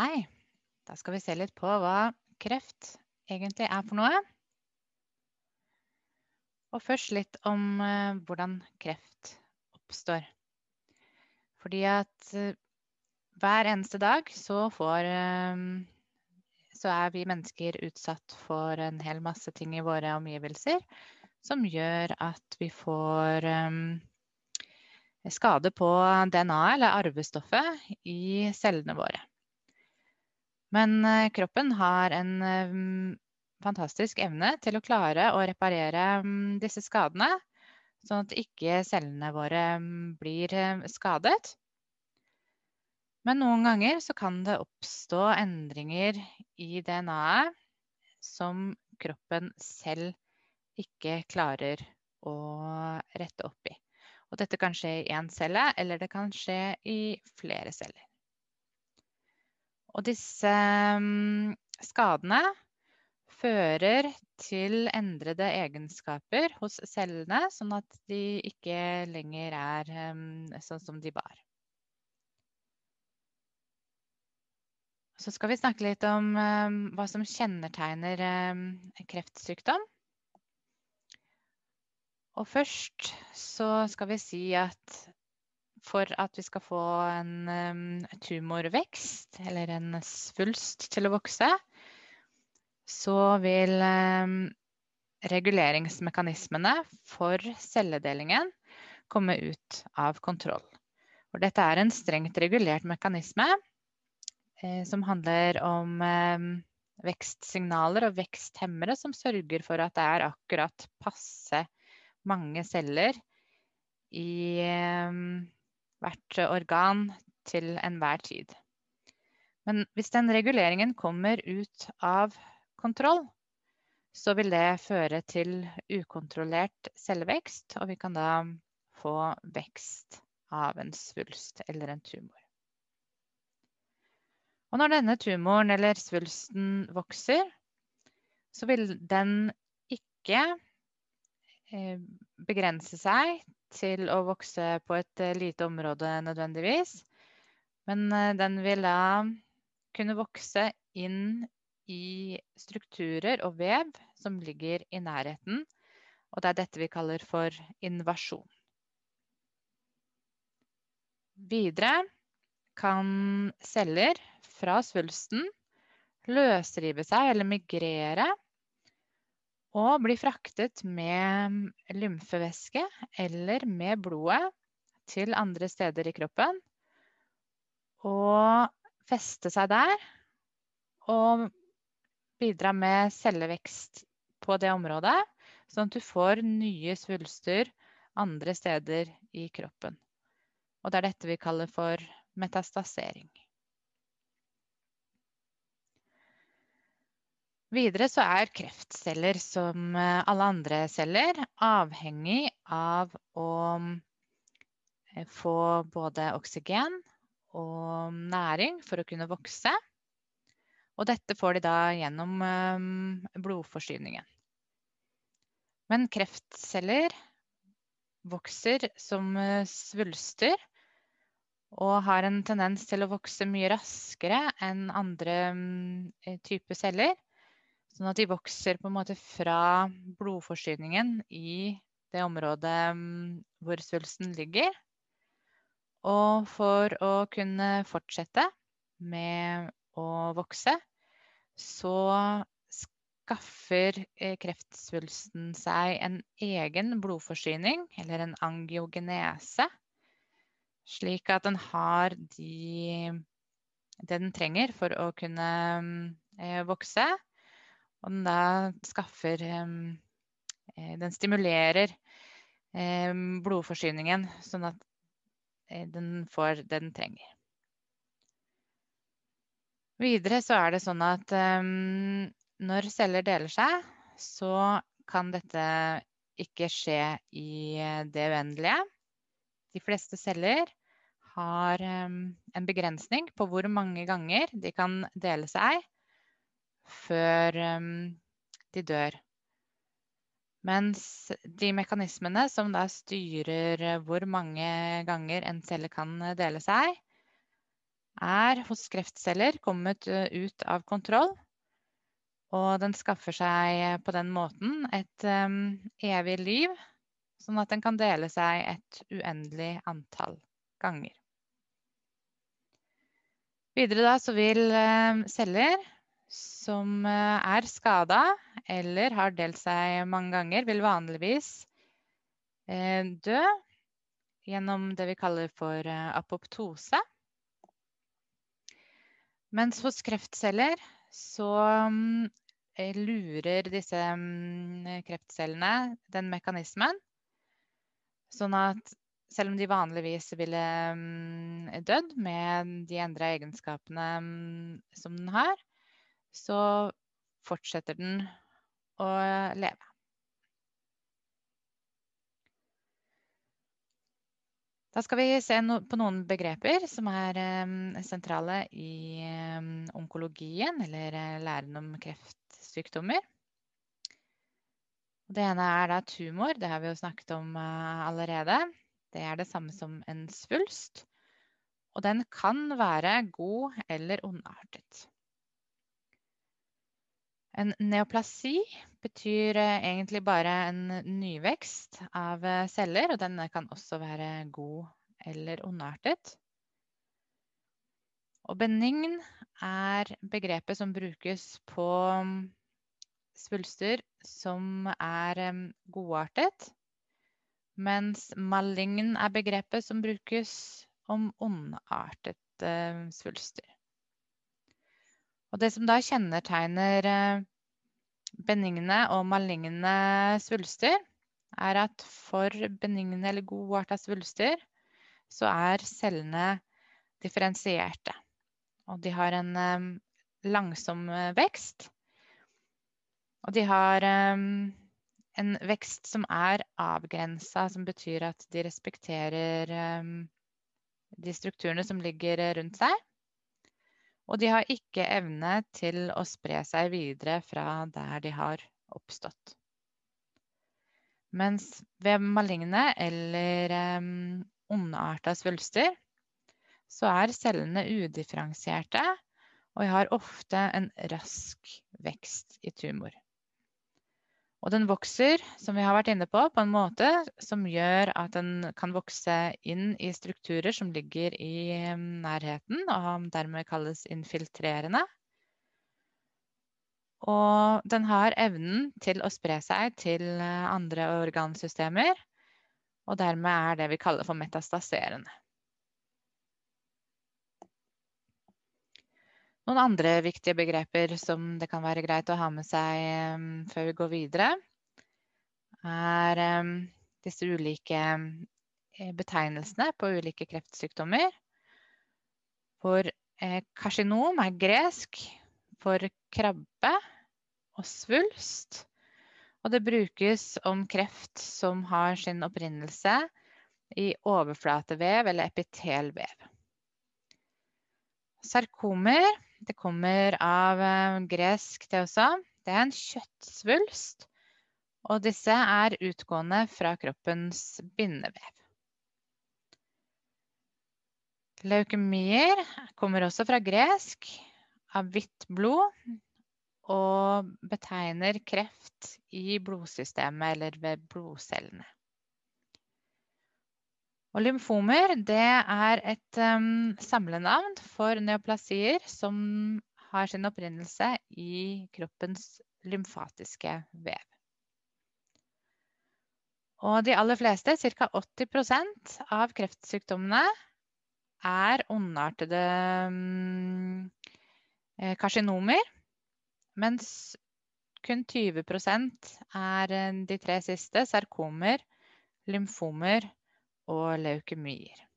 Hei. Da skal vi se litt på hva kreft egentlig er for noe. Og først litt om eh, hvordan kreft oppstår. Fordi at eh, hver eneste dag så får eh, Så er vi mennesker utsatt for en hel masse ting i våre omgivelser som gjør at vi får skade på DNA-et eller arvestoffet i cellene våre. Men eh, kroppen har en eh, fantastisk evne til å klare å reparere mm, disse skadene, sånn at ikke cellene våre mm, blir eh, skadet. Men noen ganger så kan det oppstå endringer i DNA-et som kroppen selv ikke klarer å rette opp i. Og dette kan skje i én celle, eller det kan skje i flere celler. Og disse mm, skadene fører til endrede egenskaper hos cellene, sånn at de ikke lenger er mm, sånn som de var. Så skal vi snakke litt om mm, hva som kjennetegner kreftsykdom. Og først så skal vi si at for at vi skal få en tumorvekst, eller en svulst, til å vokse, så vil um, reguleringsmekanismene for celledelingen komme ut av kontroll. Og dette er en strengt regulert mekanisme eh, som handler om eh, vekstsignaler og veksthemmere som sørger for at det er akkurat passe mange celler i eh, hvert organ til enhver tid. Men hvis den reguleringen kommer ut av kontroll, så vil det føre til ukontrollert cellevekst, og vi kan da få vekst av en svulst eller en tumor. Og når denne tumoren eller svulsten vokser, så vil den ikke eh, begrense seg til å vokse på et eh, lite område nødvendigvis. Men eh, den vil kunne vokse inn i strukturer og vev som ligger i nærheten. Og det er dette vi kaller for invasjon. Videre kan celler fra svulsten løsrive seg eller migrere og bli fraktet med lymfevæske eller med blodet til andre steder i kroppen. Og feste seg der og bidra med cellevekst på det området, sånn at du får nye svulster andre steder i kroppen. Og det er dette vi kaller for metastasering. Videre så er kreftceller som eh, alle andre celler avhengig av å eh, få både oksygen og næring for å kunne vokse. Og dette får de da gjennom eh, blodforsyningen. Men kreftceller vokser som svulster og har en tendens til å vokse mye raskere enn andre mm, typer celler. Sånn at de vokser på en måte fra blodforsyningen i det området mm, hvor svulsten ligger. Og for å kunne fortsette med å vokse, så skaffer eh, kreftsvulsten seg en egen blodforsyning, eller en angiogenese, slik at den har de, det den trenger for å kunne eh, vokse. Og den da skaffer eh, Den stimulerer blodforsyningen, sånn at den får det den trenger. Videre så er det sånn at når celler deler seg, så kan dette ikke skje i eh, det uendelige. De fleste celler har en begrensning på hvor mange ganger de kan dele seg før um, de dør. Mens de mekanismene som da styrer hvor mange ganger en celle kan dele seg, er hos kreftceller kommet ut av kontroll. Og den skaffer seg på den måten et um, evig liv, sånn at den kan dele seg et uendelig antall ganger. Videre da så vil celler som er skada eller har delt seg mange ganger, vil vanligvis uh, dø gjennom det vi kaller for uh, apoptose. Mens hos kreftceller så um, lurer disse um, kreftcellene den mekanismen. Sånn at selv om de vanligvis ville um, dødd med de endra egenskapene som den har, så fortsetter den å leve. Da skal vi se på noen begreper som er sentrale i onkologien, eller eh, læren om kreftsykdommer. Det ene er da tumor. Det har vi jo snakket om eh, allerede. Det er det samme som en svulst. Og den kan være god eller ondartet. En neoplasi betyr eh, egentlig bare en nyvekst av eh, celler, og den kan også være god eller ondartet. Og benign er begrepet som brukes på mm, svulster som er godartet, mens malign er begrepet som brukes om ondartet svulster. Og det som da kjennetegner eh, benigne og maligne svulster, er at for benigne eller godarta svulster, så er cellene differensierte. Og de har en um, langsom eh, vekst. Og de har en vekst som er avgrensa, som betyr at de respekterer de strukturene som ligger rundt seg. Og de har ikke evne til å spre seg videre fra der de har oppstått. Mens ved maligne eller um, ondarta svulster så er cellene udifferensierte, og har ofte en rask vekst i tumor. Og den vokser, som vi har vært inne på, på en måte som gjør at den kan vokse inn i strukturer som ligger i nærheten, og dermed kalles infiltrerende. Og den har evnen til å spre seg til eh, andre organsystemer, og dermed er det vi kaller for metastaserende. Noen andre viktige begreper som det kan være greit å ha med seg um, før vi går videre, er um, disse ulike uh, betegnelsene på ulike kreftsykdommer. For uh, karsinom er gresk for krabbe og svulst. Og det brukes om kreft som har sin opprinnelse i overflatevev eller epitelvev. Sarkomer det kommer av eh, gresk, det også. Det er en kjøttsvulst. Og disse er utgående fra kroppens bindevev. Leukemier kommer også fra gresk, av hvitt blod, og betegner kreft i blodsystemet eller ved blodcellene. Og lymfomer det er et um, samlenavn for neoplasier som har sin opprinnelse i kroppens lymfatiske vev. Og de aller fleste, ca. 80% av kreftsykdommene, er ondartede um, karsinomer. Mens kun 20 er eh, de tre siste sarkomer, lymfomer og leukemier.